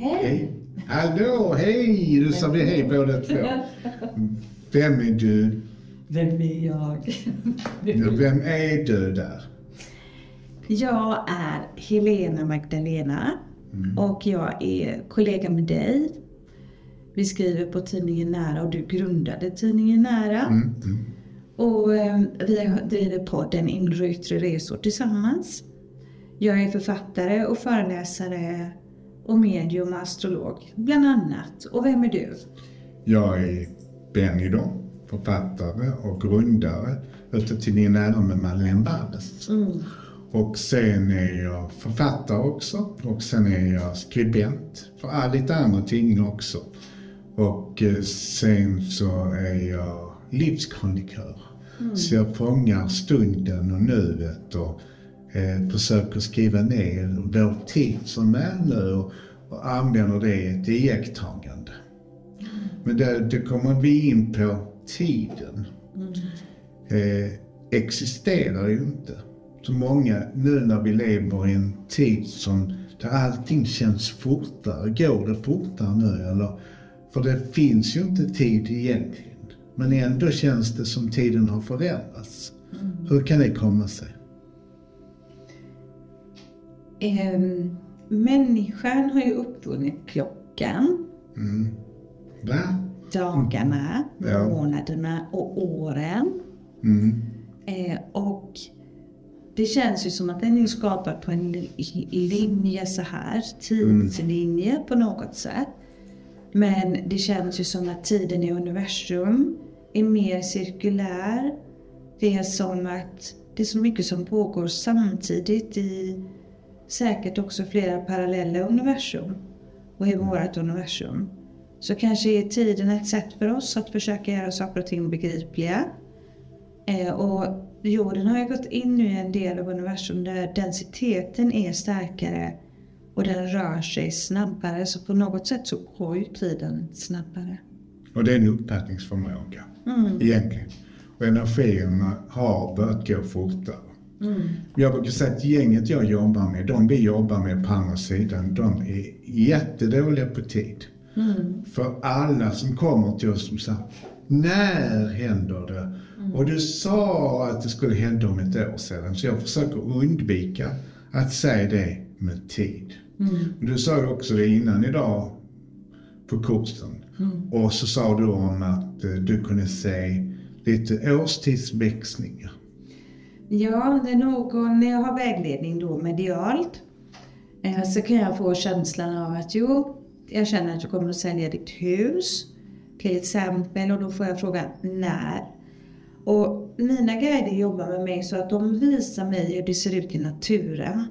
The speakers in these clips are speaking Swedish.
Hej! Hallå, hej! Du sa vi hej båda två. Vem är du? Vem är jag? Vem är du där? Jag är Helena Magdalena och jag är kollega med dig. Vi skriver på tidningen Nära och du grundade tidningen Nära. Mm, mm. Och eh, vi driver podden Inre och yttre resor tillsammans. Jag är författare och föreläsare och medium och astrolog, bland annat. Och vem är du? Jag är Benny då, författare och grundare utav tidningen Nära med Madeleine Barres. Mm. Och sen är jag författare också och sen är jag skribent för lite andra tidningar också. Och eh, sen så är jag livskrönikör. Så jag fångar stunden och nuet och eh, försöker skriva ner vår tid som är nu och, och använder det till iakttagande. Men det, det kommer vi in på tiden. Eh, existerar ju inte. Så många, nu när vi lever i en tid som där allting känns fortare. Går det fortare nu eller? För det finns ju inte tid egentligen. Men ändå känns det som tiden har förändrats. Hur kan det komma sig? Ehm, människan har ju uppfunnit klockan, Mm. Dagarna, Ja. månaderna och åren. Mm. Eh, och det känns ju som att den är skapad på en linje så här, tidslinje på något sätt. Men det känns ju som att tiden i universum är mer cirkulär. Det är som att det är så mycket som pågår samtidigt i säkert också flera parallella universum och i vårt universum. Så kanske är tiden ett sätt för oss att försöka göra saker och ting begripliga. Eh, och jorden har ju gått in i en del av universum där densiteten är starkare och den rör sig snabbare. Så på något sätt så går ju tiden snabbare. Och det är en uppfattningsförmåga egentligen. Och energierna har börjat gå fortare. Jag brukar säga att gänget jag jobbar med, de vi jobbar med på andra sidan, de är jättedåliga på tid. För alla som kommer till oss som säger, när händer det? Och du sa att det skulle hända om ett år sedan. Så jag försöker undvika att säga det med tid. Du sa ju också det innan idag på kursen. Och så sa du om att eh, du kunde se lite årstidsväxlingar. Ja, det är någon, när jag har vägledning då medialt. Eh, så kan jag få känslan av att jo, jag känner att jag kommer att sälja ditt hus. Till exempel och då får jag frågan när. Och mina guider jobbar med mig så att de visar mig hur det ser ut i naturen.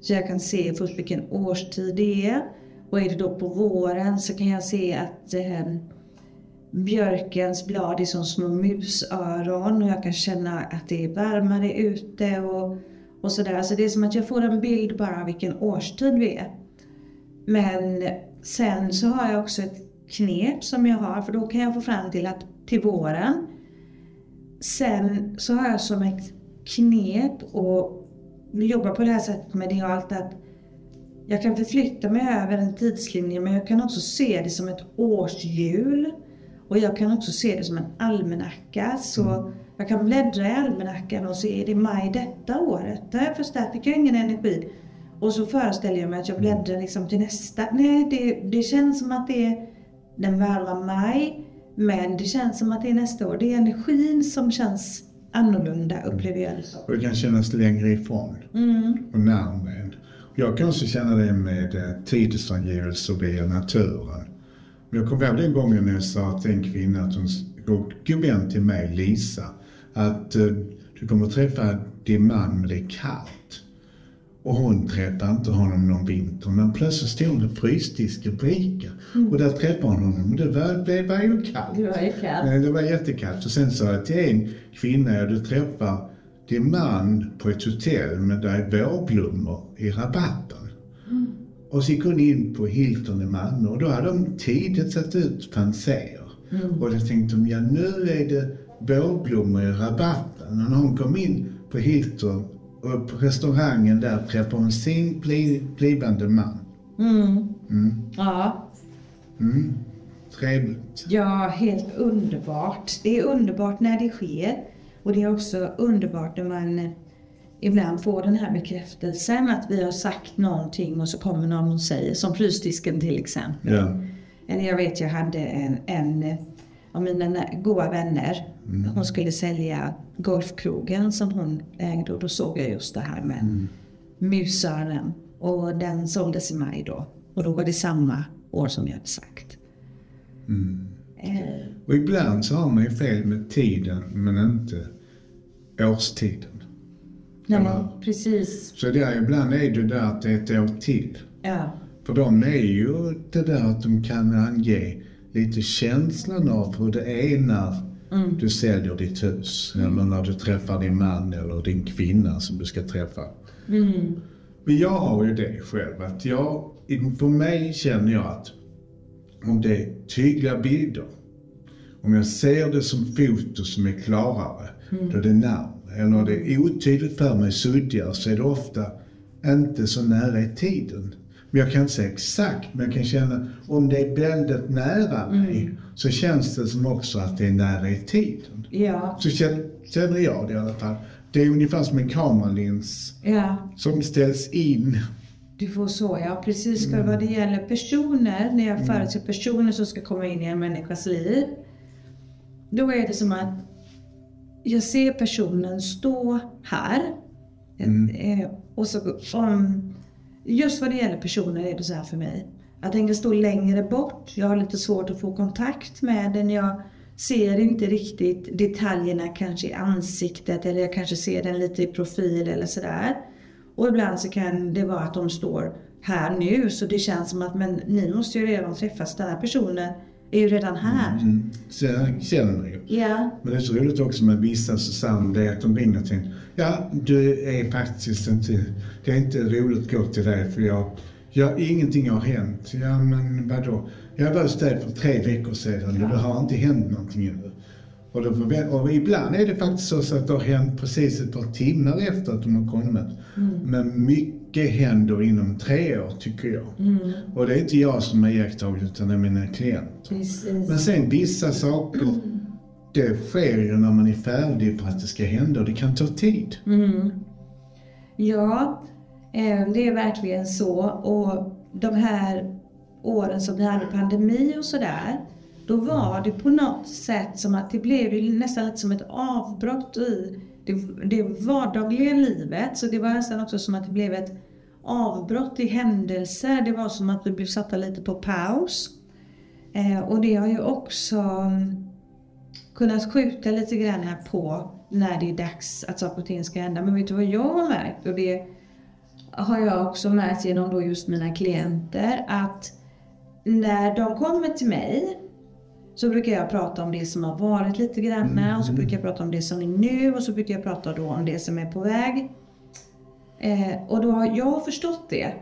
Så jag kan se först vilken årstid det är. Och är det då på våren? Så kan jag se att eh, björkens blad är som små musöron och jag kan känna att det är varmare ute och, och sådär. Så det är som att jag får en bild bara av vilken årstid vi är. Men sen så har jag också ett knep som jag har för då kan jag få fram till att till våren. Sen så har jag som ett knep och jobbar på det här sättet medialt att jag kan förflytta mig över en tidslinje men jag kan också se det som ett årshjul. Och jag kan också se det som en almanacka. Så jag kan bläddra i almanackan och se, är det maj detta året? Först där fick jag ingen energi. Och så föreställer jag mig att jag bläddrar liksom till nästa. Nej, det, det känns som att det är den varma maj. Men det känns som att det är nästa år. Det är energin som känns annorlunda upplever jag det. Och det kan kännas längre ifrån Mm. och närmare. Jag kan också känna det med eh, tidsangivelser via naturen. Men Jag kommer ihåg den gången när jag sa till en kvinna, att hon, god vän till mig, Lisa, att eh, du kommer träffa din man men det är kallt. Och hon träffade inte honom någon vinter men plötsligt stod hon vid frysdisken på Ica och där träffade hon honom och det var, det var ju kallt. Det var ju kallt. Det var jättekallt. Och sen sa jag till en kvinna, du träffar din man på ett hotell men där är vårblommor i rabatten. Och så gick hon in på Hilton i Malmö och då hade de tidigt satt ut penséer. Och då tänkte de, ja nu är det vårblommor i rabatten. Och när hon kom in på Hilton och på restaurangen där träffade hon sin bli, blivande man. Mm. Mm. Ja. Mm. Trevligt. ja, helt underbart. Det är underbart när det sker. Och det är också underbart när man ibland får den här bekräftelsen att vi har sagt någonting och så kommer någon och säger, som frysdisken till exempel. Ja. Eller jag vet, jag hade en, en av mina goda vänner. Hon skulle sälja golfkrogen som hon ägde och då såg jag just det här med musören. Och den såldes i maj då. Och då var det samma år som jag hade sagt. Eh, Och ibland så har man ju fel med tiden men inte årstiden. Nej, men precis. Så där ibland är det där att det är ett år till. Ja. För de är ju det där att de kan ange lite känslan av hur det är när du säljer ditt hus. Eller när du träffar din man eller din kvinna som du ska träffa. Mm. Men jag har ju det själv att jag, för mig känner jag att om det är tydliga bilder, om jag ser det som foto som är klarare, då är det namn. Eller det är otydligt för mig, suddigare, så är det ofta inte så nära i tiden. Men jag kan inte säga exakt, men jag kan känna om det är väldigt nära mig så känns det som också att det är nära i tiden. Ja. Så känner, känner jag det i alla fall. Det är ungefär som en kameralins Ja. som ställs in. Du får så, ja precis. För vad det gäller personer, när jag förutser personer som ska komma in i en människas liv. Då är det som att jag ser personen stå här. Eh, och så, om, just vad det gäller personer är det så här för mig. Jag tänker stå längre bort. Jag har lite svårt att få kontakt med den. Jag ser inte riktigt detaljerna kanske i ansiktet eller jag kanske ser den lite i profil eller sådär. Och ibland så kan det vara att de står här nu så det känns som att men ni måste ju redan träffas. Den här personen är ju redan här. Mm. Så jag känner man ju. Ja. Men det är så roligt också med vissa Susanne, det är att de ringer till en. Ja, du är faktiskt inte, det är inte roligt att gå till dig för jag, jag ingenting har hänt. Ja, men vadå? Jag var hos dig för tre veckor sedan och det har inte hänt någonting ännu. Och, förvä- och ibland är det faktiskt så att det har hänt precis ett par timmar efter att de har kommit. Men mycket händer inom tre år tycker jag. Och det är inte jag som har iakttagit utan det är mina klienter. Precis. Men sen vissa saker, det sker ju när man är färdig för att det ska hända och det kan ta tid. Mm. Ja, eh, det är verkligen så. Och de här åren som vi hade pandemi och sådär, då var det på något sätt som att det blev nästan lite som ett avbrott i det, det vardagliga livet. Så det var nästan också som att det blev ett avbrott i händelser. Det var som att vi blev satta lite på paus. Eh, och det har ju också mm, kunnat skjuta lite grann här på när det är dags att saker och ting ska hända. Men vet du vad jag har märkt? Och det har jag också märkt genom då just mina klienter att när de kommer till mig så brukar jag prata om det som har varit lite grann och så brukar jag prata om det som är nu och så brukar jag prata då om det som är på väg. Eh, och då har jag förstått det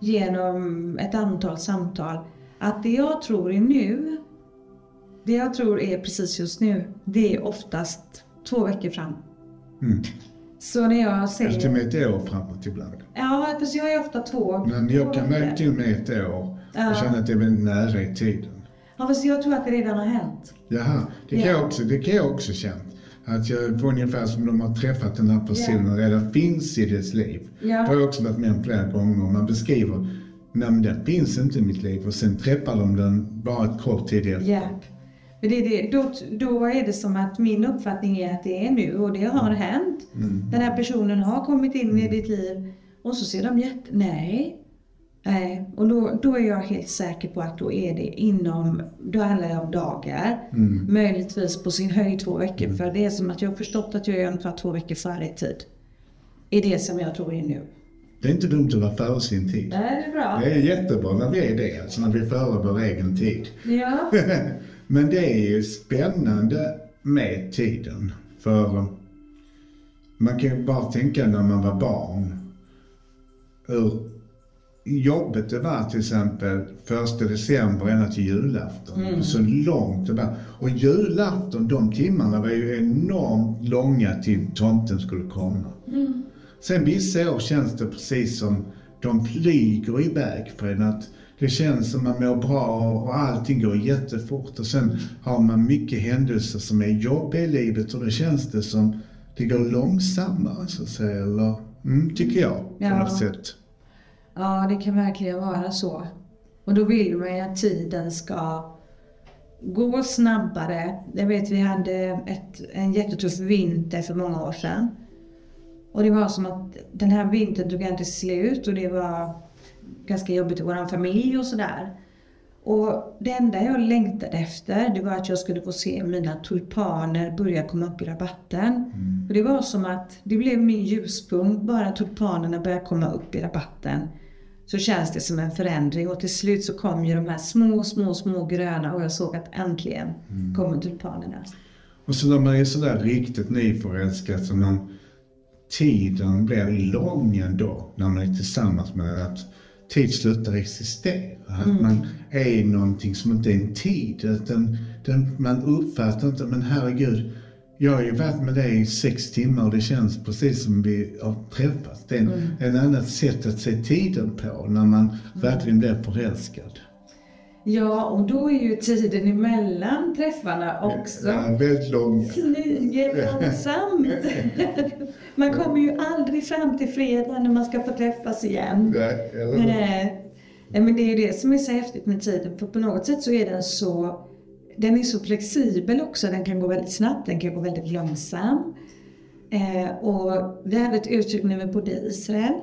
genom ett antal samtal att det jag tror är nu, det jag tror är precis just nu, det är oftast två veckor fram. Mm. Så när jag Eller till och säger... med ett år framåt ibland. Ja, fast jag är ofta två. Men jag kan veckor. till och med ett år Ja. och känna att det är väldigt nära i tiden. Ja, fast jag tror att det redan har hänt. Jaha, det kan, Ja. jag också, det kan jag också känna. Att jag får ungefär som de har träffat den här personen redan finns i dess liv. Ja. Det har jag också varit med om flera gånger. Man beskriver, nej men den finns inte i mitt liv och sen träffar de den bara ett kort tid efter. Ja. Men det det. Då, då är det som att min uppfattning är att det är nu och det har hänt. Den här personen har kommit in i ditt liv och så ser de jätte... Nej. Nej. Och då, då är jag helt säker på att då är det inom, då handlar det om dagar. Möjligtvis på sin höjd två veckor. För det är som att jag har förstått att jag är ungefär två veckor före i tid. I det som jag tror är nu. Det är inte dumt att vara före sin tid. Nej, det är bra. Det är jättebra när vi är det, alltså när vi är före vår egen tid. Ja. Men det är ju spännande med tiden. För man kan ju bara tänka när man var barn. Hur jobbet det var till exempel första december ända till julafton. Så långt det var. Och julafton, de timmarna var ju enormt långa till tomten skulle komma. Sen vissa år känns det precis som de flyger iväg på en. Att det känns som man mår bra och allting går jättefort. Och sen har man mycket händelser som är jobbiga i livet och då känns det som det går långsammare så att säga. Eller, mm, tycker jag på Ja. något sätt. Ja, det kan verkligen vara så. Och då vill man ju att tiden ska gå snabbare. Jag vet vi hade ett, en jättetuff vinter för många år sedan. Och det var som att den här vintern tog inte slut och det var ganska jobbigt i vår familj och sådär. Och det enda jag längtade efter det var att jag skulle få se mina tulpaner börja komma upp i rabatten. Och det var som att det blev min ljuspunkt, bara tulpanerna började komma upp i rabatten. Så känns det som en förändring och till slut så kom ju de här små, små, små gröna och jag såg att äntligen kommer tulpanerna. Och så när man är sådär riktigt nyförälskad så man, tiden blir lång ändå när man är tillsammans med att tid slutar existera. Att man är någonting som inte är en tid. Utan den, man uppfattar inte, men herregud, jag har ju varit med dig i sex timmar och det känns precis som vi har träffats. Det är en, en annat sätt att se tiden på när man verkligen blir förälskad. Ja, och då är ju tiden emellan träffarna också Ja, väldigt lång. flyger långsamt. Man kommer ju aldrig fram till fredag när man ska få träffas igen. Nej, eller Nej, men det är ju det som är så häftigt med tiden. För på något sätt så är den så, den är så flexibel också. Den kan gå väldigt snabbt, den kan gå väldigt långsamt. Eh, och vi hade ett uttryck när vi bodde i Israel.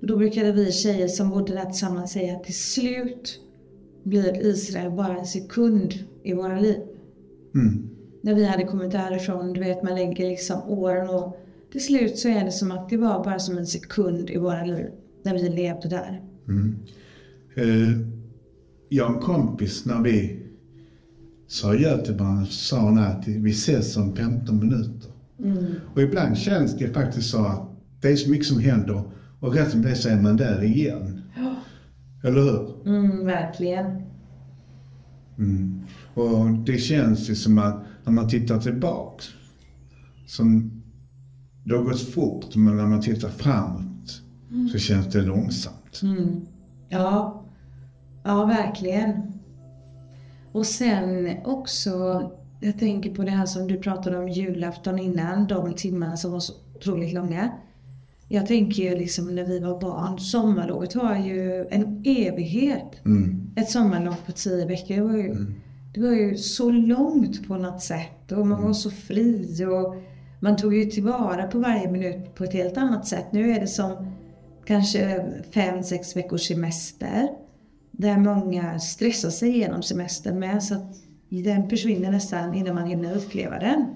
Då brukade vi tjejer som bodde där tillsammans säga att till slut blir Israel bara en sekund i våra liv. Mm. När vi hade kommit därifrån, du vet man lägger liksom åren och till slut så är det som att det var bara som en sekund i våra liv. När vi levde där. Eh, jag och en kompis när vi sa adjö till så sa hon att vi ses om 15 minuter. Och ibland känns det faktiskt så att det är så mycket som händer och rätt som det så är man där igen. Eller hur? Mm, verkligen. Mm. Och det känns ju som att när man tittar tillbaks, som det har gått fort, men när man tittar framåt så känns det långsamt. Mm. Ja. ja, verkligen. Och sen också, jag tänker på det här som du pratade om julafton innan, de timmarna som var så otroligt långa. Jag tänker ju liksom när vi var barn, sommarlovet var ju en evighet. Mm. Ett sommarlov på tio veckor det var ju, det var ju så långt på något sätt och man var så fri och man tog ju tillvara på varje minut på ett helt annat sätt. Nu är det som kanske fem, sex veckors semester där många stressar sig igenom semestern med så att den försvinner nästan innan man hinner uppleva den.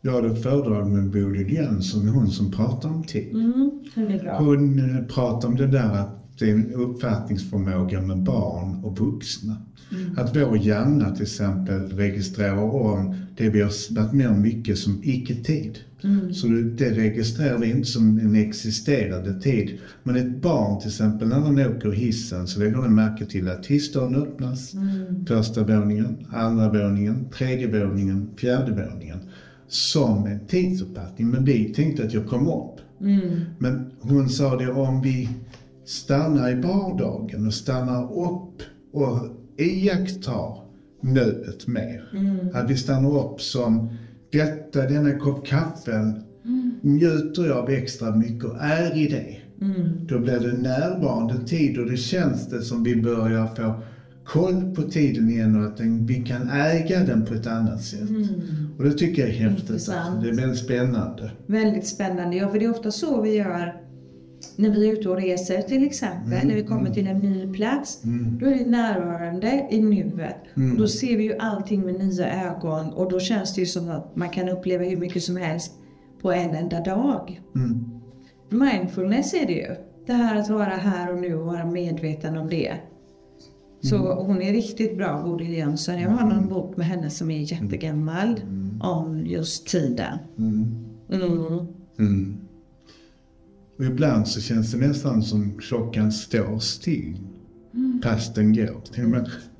Jag hade ett föredrag med Bodil Jönsson, hon som pratar om tid. Mm, det är bra. Hon eh, pratar om det där att det är en uppfattningsförmåga med barn och vuxna. Att vår hjärna till exempel registrerar om det vi har varit med om mycket som icke-tid. Så det- registrerar vi inte som en existerande tid. Men ett barn till exempel, när den åker hissen så lägger den märke till att hissdörren öppnas. Första våningen, andra våningen, tredje våningen, fjärde våningen. Som en tidsuppfattning. Men vi tänkte att jag kom upp. Men hon sa det om vi stannar i vardagen och stannar upp och iakttar nuet mer. Att vi stannar upp som detta, denna kopp kaffe njuter jag av extra mycket och är i det. Då blir det närvarande tid och det känns det som vi börjar få koll på tiden igen och att den, vi kan äga den på ett annat sätt. Och det tycker jag är häftigt. Intressant. Det är väldigt spännande. Väldigt spännande. Ja, för det är ofta så vi gör när vi är ute och reser till exempel. När vi kommer till en ny plats. Då är vi närvarande i nuet. Och då ser vi ju allting med nya ögon. Och då känns det ju som att man kan uppleva hur mycket som helst på en enda dag. Mm. Mindfulness är det ju. Det här att vara här och nu och vara medveten om det. Så hon är riktigt bra, Bodil Jönsson. Jag har någon bok med henne som är jättegammal om just tiden. Mm. Mm. Mm. Och ibland så känns det nästan som klockan står still. Fast den går.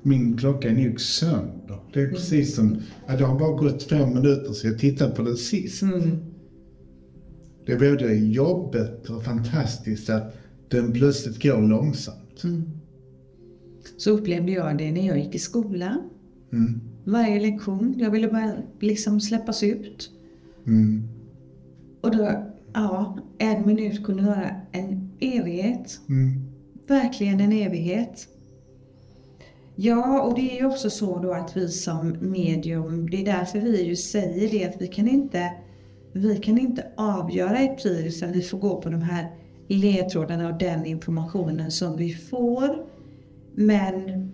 Min klocka är nog sönder. Det är precis som, ja, det har bara gått fem minuter så jag tittade på den sist. Mm. Det är både jobbet och fantastiskt att den plötsligt går långsamt. Så upplevde jag det när jag gick i skolan. Mm. Varje lektion, jag ville bara liksom släppas ut. Mm. Och då, ja, en minut kunde vara en evighet. Mm. Verkligen en evighet. Ja, och det är ju också så då att vi som medium, det är därför vi ju säger det att vi kan inte, vi kan inte avgöra ett pris utan vi får gå på de här ledtrådarna och den informationen som vi får. Men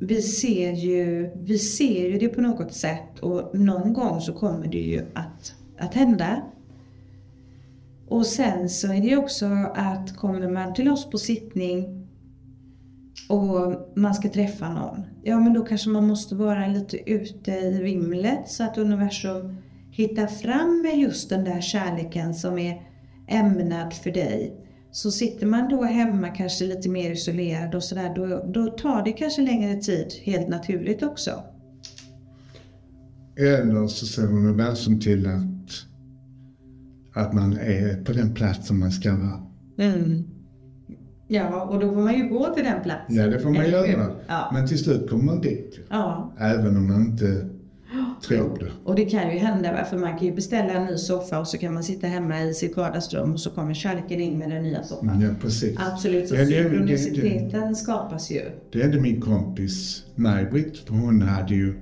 vi ser ju, vi ser ju det på något sätt och någon gång så kommer det ju att, att hända. Och sen så är det ju också att kommer man till oss på sittning och man ska träffa någon, ja men då kanske man måste vara lite ute i vimlet så att universum hittar fram med just den där kärleken som är ämnad för dig. Så sitter man då hemma kanske lite mer isolerad och sådär, då, då tar det kanske längre tid helt naturligt också. Eller så ser universum till att, att man är på den plats som man ska vara. Mm. Ja, och då får man ju gå till den platsen. Ja, det får man Eller göra. Ja. Men till slut kommer man dit. ja. Även om man inte tror det. Och det kan ju hända, va? för man kan ju beställa en ny soffa och så kan man sitta hemma i sitt vardagsrum och så kommer kärleken in med den nya soffan. Ja, precis. Absolut, så Ja, synkroniciteten skapas ju. Det hade min kompis Maj-Britt, för hon hade ju,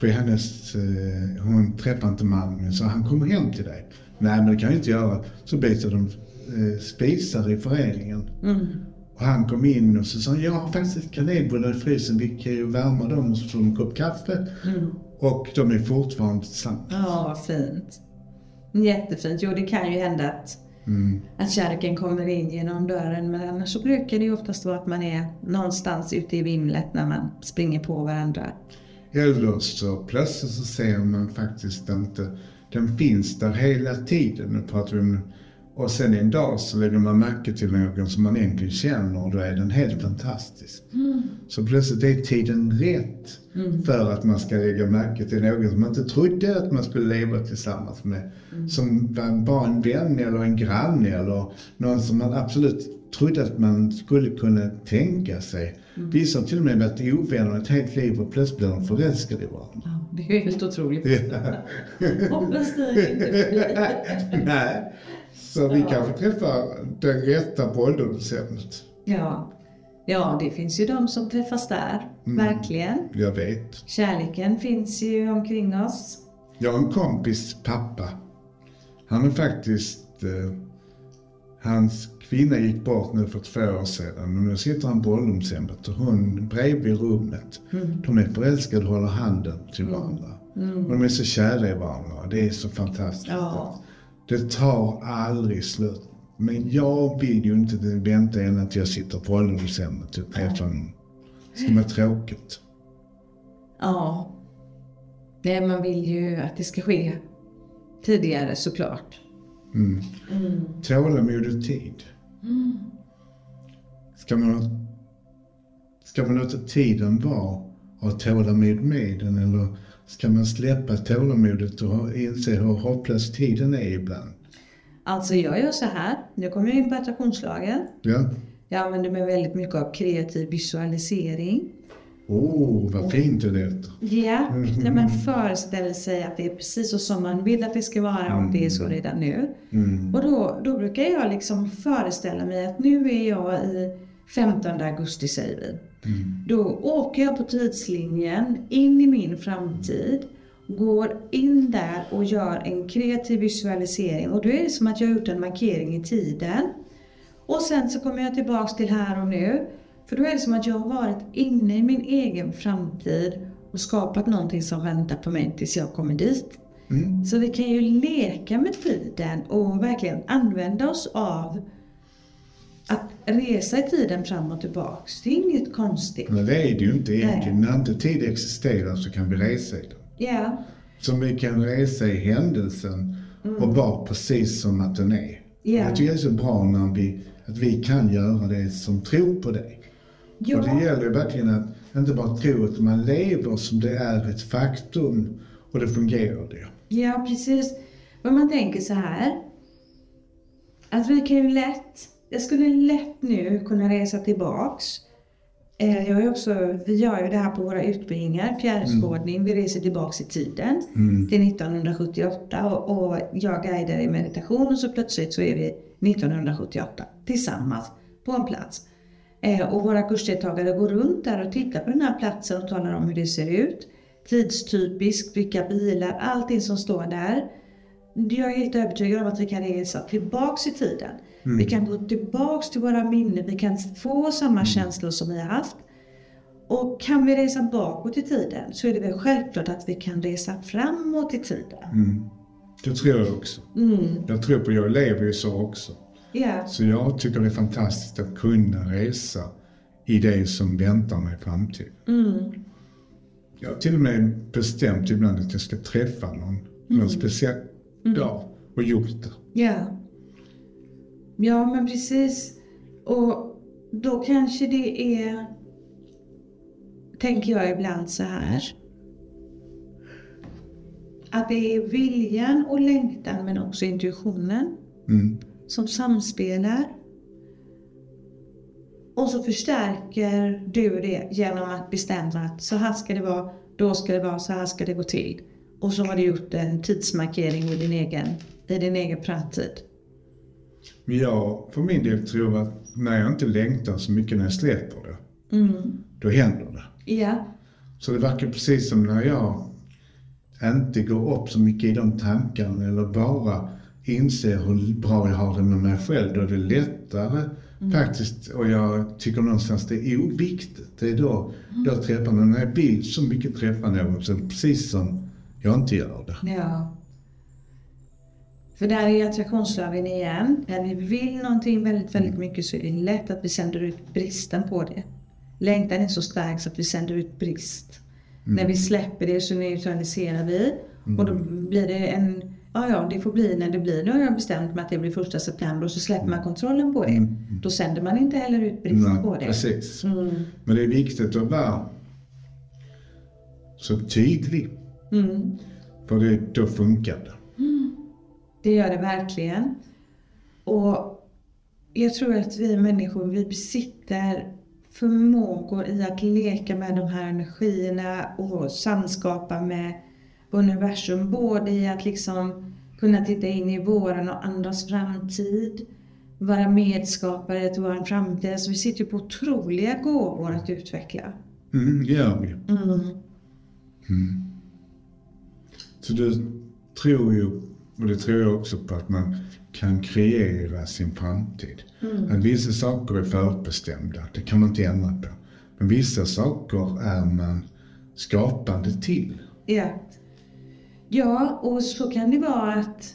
för hennes, eh, hon träffade inte mannen så han kommer hem till dig. Nej men det kan jag inte göra. Så byter de eh, spisar i föreningen. Mm. Och han kom in och så sa jag har faktiskt ett kanelbullar i frysen, vi kan ju värma dem och så får de en kopp kaffe. Mm. Och de är fortfarande tillsammans. Ja, vad fint. Jättefint. Jo, det kan ju hända att, Mm. att kärleken kommer in genom dörren, men annars så brukar det ju oftast vara att man är någonstans ute i vimlet när man springer på varandra. Eller så plötsligt så ser man faktiskt inte, den finns där hela tiden. Nu pratar vi om, och sen en dag så lägger man märke till någon som man egentligen känner och då är den helt fantastisk. Så plötsligt är tiden rätt för att man ska lägga märke till någon som man inte trodde att man skulle leva tillsammans med. Som var bara en vän eller en granne eller någon som man absolut trodde att man skulle kunna tänka sig. Vissa har till och med varit ovänner ett helt liv och plötsligt blir de förälskade i varandra. Det är ju helt otroligt. Hoppas det inte blir. Nej. Så vi kanske träffar den rätta på ålderdomshemmet. Ja. ja, det finns ju de som träffas där. Verkligen. Jag vet. Kärleken finns ju omkring oss. Jag har en kompis pappa. Han är faktiskt... Eh, hans kvinna gick bort nu för två år sedan och nu sitter han på ålderdomshemmet och hon bredvid rummet. De är förälskade och håller handen till varandra. Och de är så kära i varandra. Det är så fantastiskt. Ja. Det tar aldrig slut. Men jag vill ju inte vänta ända till jag sitter på ålderdomshemmet och träffar någon. Det ska vara tråkigt. Ja. Nej, man vill ju att det ska ske tidigare såklart. Mm. Tålamod och tid. Ska man, ska man låta tiden vara och ha tålamod med den eller ska man släppa tålamodet och inse hur hopplös tiden är ibland? Alltså jag gör så här. Nu kommer jag in på attraktionslagen. Ja. Jag använder mig väldigt mycket av kreativ visualisering. Oh, vad fint det låter. Ja, när man föreställer sig att det är precis så som man vill att det ska vara och det är så redan nu. Mm. Och då, då brukar jag liksom föreställa mig att nu är jag i 15 augusti säger vi. Då åker jag på tidslinjen in i min framtid, går in där och gör en kreativ visualisering och då är det som att jag har gjort en markering i tiden. Och sen så kommer jag tillbaks till här och nu. För då är det som att jag har varit inne i min egen framtid och skapat någonting som väntar på mig tills jag kommer dit. Mm. Så vi kan ju leka med tiden och verkligen använda oss av att resa i tiden fram och tillbaks. Det är inget konstigt. Men det är det ju inte egentligen. När inte tid existerar så kan vi resa i den. Ja, Som vi kan resa i händelsen och vara precis som att den är. Ja. Jag tycker det är så bra när vi, att vi kan göra det som tror på det. Ja. Och det gäller ju verkligen att inte bara tro utan man lever som det är ett faktum och det fungerar det. ja precis. Men man tänker så här. Att vi kan ju lätt jag skulle lätt nu kunna resa tillbaks. Eh, Jag är också, vi gör ju det här på våra utbildningar, fjärrskådning, vi reser tillbaks i tiden till 1978 och, och jag guidar i meditation och så plötsligt så är vi 1978 tillsammans på en plats. Eh, och våra kursdeltagare går runt där och tittar på den här platsen och talar om hur det ser ut. Tidstypiskt, vilka bilar, allting som står där. Jag är helt övertygad om att vi kan resa tillbaks i tiden. Vi kan gå tillbaks till våra minnen, vi kan få samma känslor som vi har haft. Och kan vi resa bakåt i tiden så är det väl självklart att vi kan resa framåt i tiden. Det tror jag också. Jag tror på, jag lever ju så också. Ja. Så jag tycker det är fantastiskt att kunna resa i det som väntar mig i framtiden. Jag har till och med bestämt ibland att jag ska träffa någon, någon speciell dag och gjort det. Ja. Ja, men precis. Och då kanske det är, tänker jag ibland så här. Att det är viljan och längtan men också intuitionen som samspelar. Och så förstärker du det genom att bestämma att så här ska det vara, då ska det vara, så här ska det gå till. Och så har du gjort en tidsmarkering i din egen, i din egen framtid. Men jag för min del tror att när jag inte längtar så mycket när jag släpper det, då händer det. Ja. Så det verkar precis som när jag inte går upp så mycket i de tankarna eller bara inser hur bra jag har det med mig själv. Då är det lättare faktiskt och jag tycker någonstans det är oviktigt. Det är då jag träffar någon. När jag vill så mycket träffa någon så precis som jag inte gör det. Ja. För där är attraktionslagen igen. När vi vill någonting väldigt, väldigt mycket så är det lätt att vi sänder ut bristen på det. Längtan är så stark så att vi sänder ut brist. När vi släpper det så neutraliserar vi. Och då blir det en, ja ja det får bli när det blir. Nu har jag bestämt mig att det blir första september och så släpper man kontrollen på det. Då sänder man inte heller ut brist Nej, på det. precis. Men det är viktigt att vara så tydlig. För det, då funkar det. Det gör det verkligen. Och jag tror att vi människor, vi besitter förmågor i att leka med de här energierna och samskapa med universum. Både i att liksom kunna titta in i våran och andras framtid, vara medskapare till vår framtid. Så vi sitter ju på otroliga gåvor att utveckla. Mm, det gör vi. Så du tror ju, och det tror jag också på, att man kan kreera sin framtid. Att vissa saker är förutbestämda, det kan man inte ändra på. Men vissa saker är man skapande till. Ja. Ja, och så kan det vara att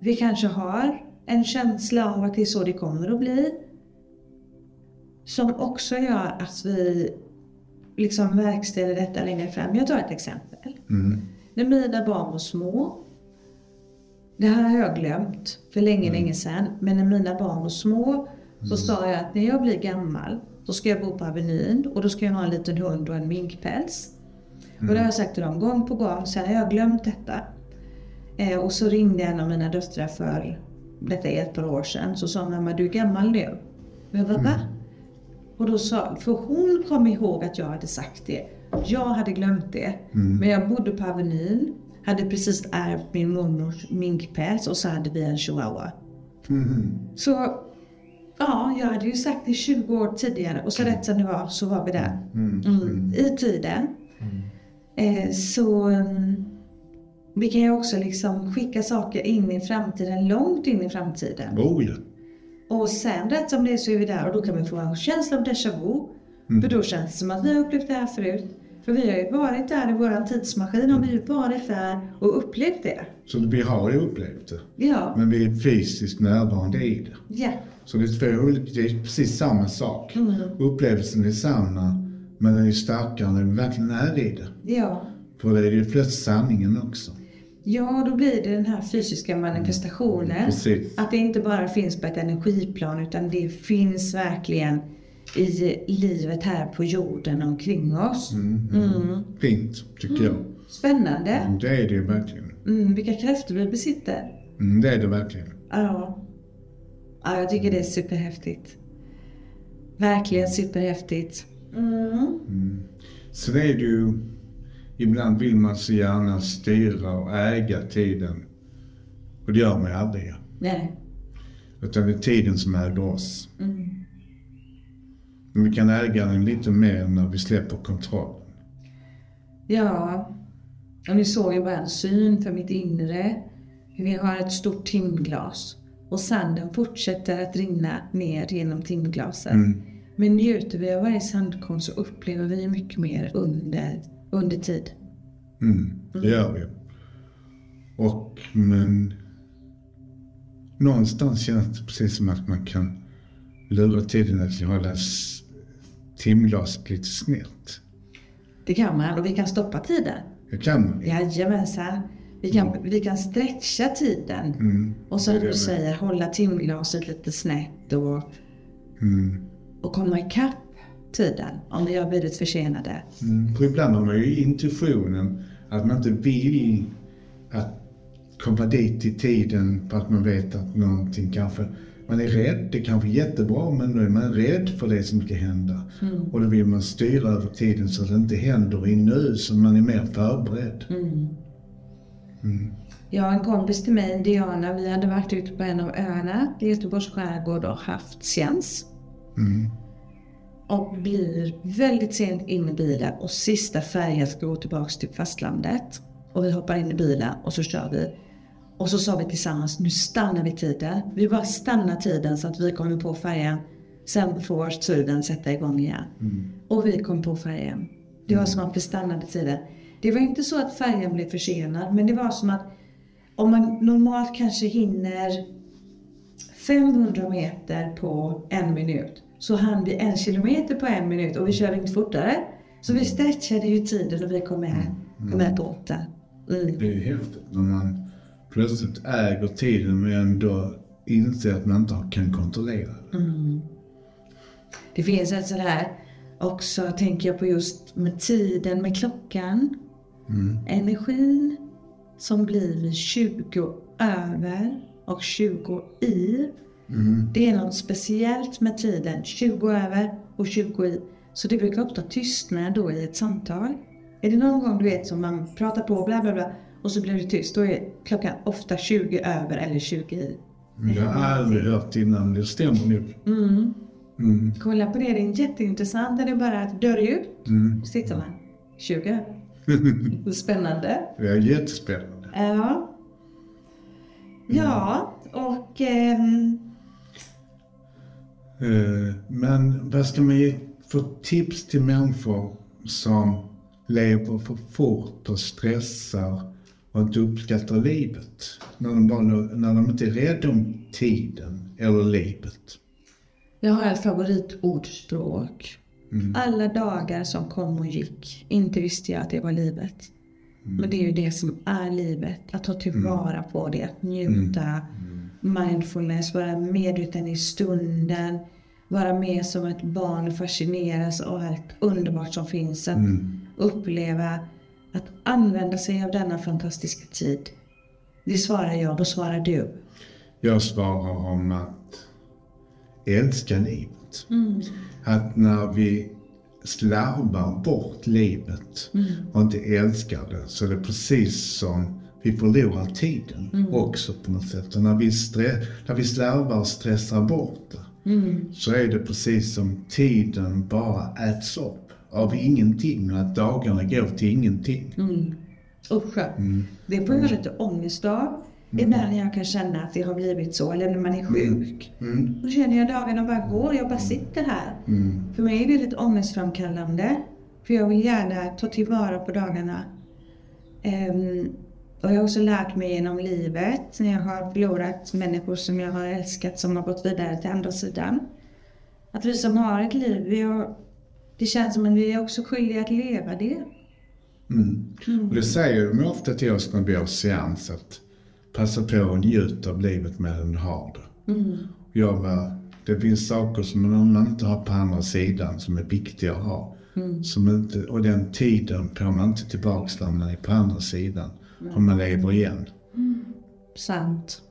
vi kanske har en känsla av att det är så det kommer att bli. Som också gör att vi liksom verkställer detta längre fram. Jag tar ett exempel. När mina barn var små, det här har jag glömt för länge, länge sedan. Men när mina barn var små så sa jag att när jag blir gammal så ska jag bo på Avenyn och då ska jag ha en liten hund och en minkpäls. Och det har jag sagt till dem gång på gång, sen har jag glömt detta. Eh, och så ringde en av mina döttrar för, detta är ett par år sedan, så sa mamma du är gammal nu. Men vad va? Och då sa, för hon kom ihåg att jag hade sagt det. Jag hade glömt det. Men jag bodde på Avenyn, hade precis ärvt min mormors minkpäls och så hade vi en chihuahua. Så ja, jag hade ju sagt det 20 år tidigare och så rätt som det var så var vi där. Mm. I tiden. Eh, så mm, vi kan ju också liksom skicka saker in i framtiden, långt in i framtiden. Oh ja. Och sen rätt som det är så är vi där och då kan vi få en känsla av déjà vu. För då känns det som att vi har upplevt det här förut. För vi har ju varit där i våran tidsmaskin, har vi ju varit där och upplevt det. Så vi har ju upplevt det. Ja, Men vi är fysiskt närvarande i det. ja, Så det är, två olika, det är precis samma sak. Upplevelsen är samma, men den är starkare när vi verkligen är i det. ja. För det är ju plötsligt sanningen också. Ja, då blir det den här fysiska manifestationen. Precis. Att det inte bara finns på ett energiplan utan det finns verkligen i livet här på jorden omkring oss. Mm. Fint, tycker jag. Spännande. Det är det ju verkligen. Mm, vilka krafter vi besitter. Mm, det är det verkligen. Ja. Ja, jag tycker det är superhäftigt. Verkligen superhäftigt. Mm. Sen är det ju, ibland vill man så gärna styra och äga tiden. Och det gör man ju aldrig. Nej. Utan det är tiden som äger oss. Mm. Men vi kan äga den lite mer när vi släpper kontrollen. Ja, och ni såg ju bara en syn för mitt inre. Vi har ett stort timglas och sanden fortsätter att rinna ner genom timglaset. Mm. Men njuter vi av varje sandkorn så upplever vi mycket mer under, under tid. Mm, det gör vi. Och men någonstans känns det precis som att man kan lura tiden att hålla timglaset lite snett. Det kan man och vi kan stoppa tiden. Det kan man. Jajamensan. Vi kan, vi kan stretcha tiden. Mm. Och som du säger, hålla timglaset lite snett och, Mm. Och komma ikapp tiden om vi har blivit försenade. Mm. För ibland har man ju intuitionen att man inte vill att komma dit i tiden för att man vet att någonting kanske... Man är rädd, det kanske är jättebra men nu är man rädd för det som ska hända. Och då vill man styra över tiden så att det inte händer i nu så man är mer förberedd. Jag och en kompis till mig, Diana, vi hade varit ute på en av öarna i Göteborgs skärgård och haft seans. Mm. Och blir väldigt sent in i bilen och sista färjan ska gå tillbaks till fastlandet. Och vi hoppar in i bilen och så kör vi. Och så sa vi tillsammans, nu stannar vi tiden. Vi bara stannar tiden så att vi kommer på färjan. Sen får tiden sätta igång igen. Och vi kom på färjan. Det var som att vi stannade tiden. Det var inte så att färjan blev försenad, men det var som att om man normalt kanske hinner 500 meter på en minut så hann vi en kilometer på en minut och vi körde inte fortare. Så vi stretchade ju tiden och vi kom med, kom med på åtta. Mm. Det är ju häftigt när man plötsligt äger tiden men ändå inser att man inte kan kontrollera det. Det finns ett sådär också, tänker jag på just med tiden, med klockan. Energin som blir vid 20 över och 20 i. Det är något speciellt med tiden, 20 över och 20 i. Så det brukar ofta tystna då i ett samtal. Är det någon gång du vet som man pratar på bla bla bla och så blir det tyst, då är klockan ofta 20 över eller 20 i. Jag har aldrig hört innan, det stämmer nog. Mm. Kolla på det, det är jätteintressant. Det är bara att dörr ut. Mm. Så tittar man. 20. Spännande. Det är jättespännande. Ja. Ja, och ehm, Eh, Men vad ska man ge för tips till människor som lever för fort och stressar och inte uppskattar livet? När de, bara, när de inte är rädda om tiden eller livet. jag har ett favoritordspråk. Alla dagar som kom och gick, inte visste jag att det var livet. Men det är ju det som är livet. Att ta tillvara på det, att njuta. Mindfulness, vara medveten i stunden. Vara med som ett barn och fascineras av allt underbart som finns. Att uppleva, att använda sig av denna fantastiska tid. Det svarar jag, då svarar du. Jag svarar om att älska livet. Att när vi slarvar bort livet och inte älskar det så är det precis som vi förlorar tiden också på något sätt. Och när vi, stre- när vi slarvar och stressar bort det så är det precis som tiden bara äts upp av ingenting och att dagarna går till ingenting. Usch. Det får jag lite ångest av. Ibland när jag kan känna att det har blivit så, eller när man är sjuk. Då känner jag dagarna bara går, jag bara sitter här. För mig är det lite ångestframkallande. För jag vill gärna ta tillvara på dagarna. Ehm, och jag har också lärt mig genom livet, när jag har förlorat människor som jag har älskat, som har gått vidare till andra sidan. Att vi som har ett liv, vi har, det känns som att vi är också skyldiga att leva det. Och det säger de ofta till oss när vi har seans att passa på och njuta av livet medan du har det. Jag bara, det finns saker som man inte har på andra sidan som är viktiga att ha. Som inte, och den tiden får man inte tillbaks när man är på andra sidan. Om man lever igen. Sant.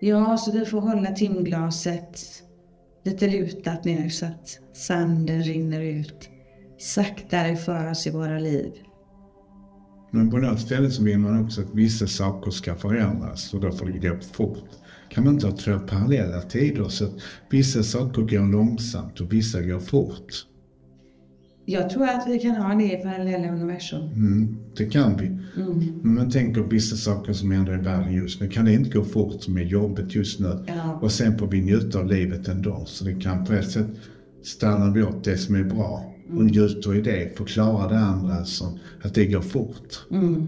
Ja, så vi får hålla timglaset lite lutat ner så att sanden rinner ut saktare för oss i våra liv. Men på något ställe så vill man också att vissa saker ska förändras och då får det gå fort. Kan man inte ha två parallella tider så att vissa saker går långsamt och vissa går fort? Jag tror att vi kan ha det i parallella universum. Mm, det kan vi. Mm. Men man tänker vissa saker som händer i världen just nu. Kan det inte gå fort som är jobbet just nu? Ja. Och sen får vi njuta av livet ändå. Så det kan på ett sätt stanna vi upp det som är bra och njuter i det. Förklara det andra som att det går fort. Mm.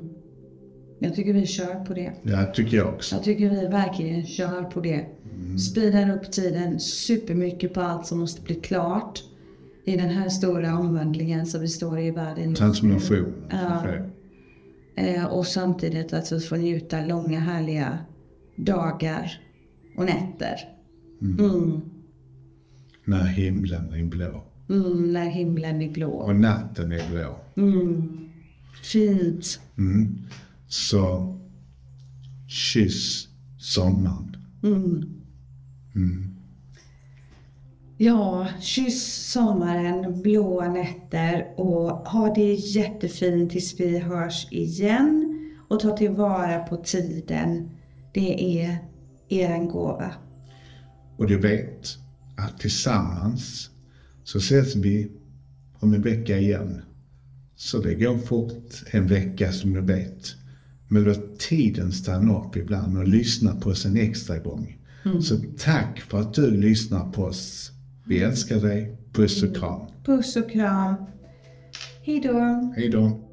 Jag tycker vi kör på det. Ja, tycker jag också. Jag tycker vi verkligen kör på det. Speedar upp tiden supermycket på allt som måste bli klart i den här stora omvandlingen som vi står i i världen. Transformation. Ja. Eh, och samtidigt att vi får njuta långa härliga dagar och nätter. Mm. När himlen är blå. Mm, när himlen är blå. Och natten är blå. Mm. Fint. Mm. Så kyss sommaren. Mm. Mm. Ja, kyss sommaren, blåa nätter och ha det jättefint tills vi hörs igen. Och ta tillvara på tiden. Det är er gåva. Och du vet att tillsammans så ses vi om en vecka igen. Så det går fort en vecka som du vet. Men låt tiden stanna upp ibland och lyssna på oss en extra gång. Så tack för att du lyssnar på oss. Vi älskar dig. Puss och kram. Puss och kram. Hejdå. Hej då.